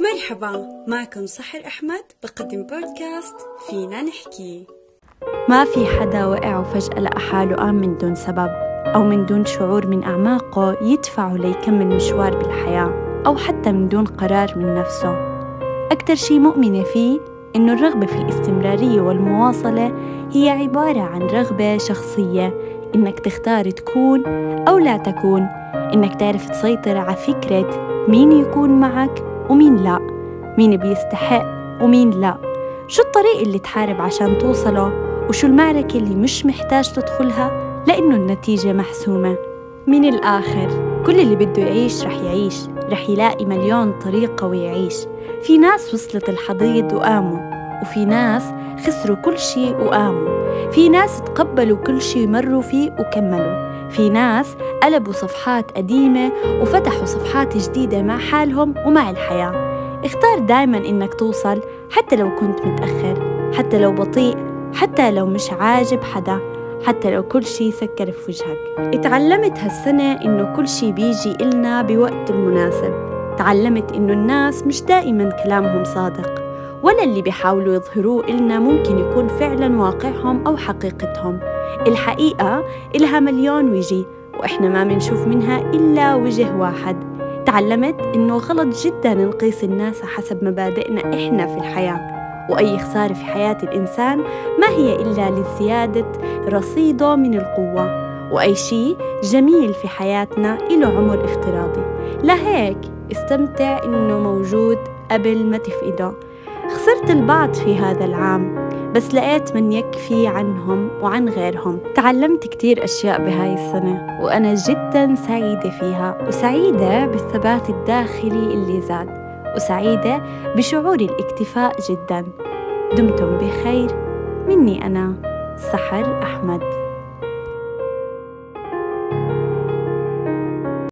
مرحبا معكم سحر أحمد بقدم بودكاست فينا نحكي. ما في حدا وقع وفجأة لقى حاله قام من دون سبب أو من دون شعور من أعماقه يدفعه ليكمل مشوار بالحياة أو حتى من دون قرار من نفسه. أكتر شي مؤمنة فيه إنه الرغبة في الاستمرارية والمواصلة هي عبارة عن رغبة شخصية إنك تختار تكون أو لا تكون إنك تعرف تسيطر على فكرة مين يكون معك ومين لا؟ مين بيستحق ومين لا؟ شو الطريق اللي تحارب عشان توصله؟ وشو المعركة اللي مش محتاج تدخلها لأنه النتيجة محسومة؟ من الآخر؟ كل اللي بده يعيش رح يعيش رح يلاقي مليون طريقة ويعيش في ناس وصلت الحضيض وقاموا. وفي ناس خسروا كل شيء وقاموا. في ناس تقبلوا كل شيء مروا فيه وكملوا. في ناس قلبوا صفحات قديمة وفتحوا صفحات جديدة مع حالهم ومع الحياة. اختار دايما إنك توصل حتى لو كنت متأخر حتى لو بطيء حتى لو مش عاجب حدا حتى لو كل شي سكر في وجهك. اتعلمت هالسنة إنه كل شي بيجي إلنا بوقت المناسب. تعلمت إنه الناس مش دائما كلامهم صادق. ولا اللي بيحاولوا يظهروه إلنا ممكن يكون فعلا واقعهم أو حقيقتهم. الحقيقة إلها مليون وجه وإحنا ما منشوف منها إلا وجه واحد. تعلمت إنه غلط جدا نقيس الناس حسب مبادئنا إحنا في الحياة. وأي خسارة في حياة الإنسان ما هي إلا لزيادة رصيده من القوة. وأي شيء جميل في حياتنا له عمر افتراضي. لهيك استمتع إنه موجود قبل ما تفقده. خسرت البعض في هذا العام بس لقيت من يكفي عنهم وعن غيرهم. تعلمت كتير أشياء بهاي السنة وأنا جدا سعيدة فيها وسعيدة بالثبات الداخلي اللي زاد وسعيدة بشعور الاكتفاء جدا. دمتم بخير مني أنا سحر أحمد.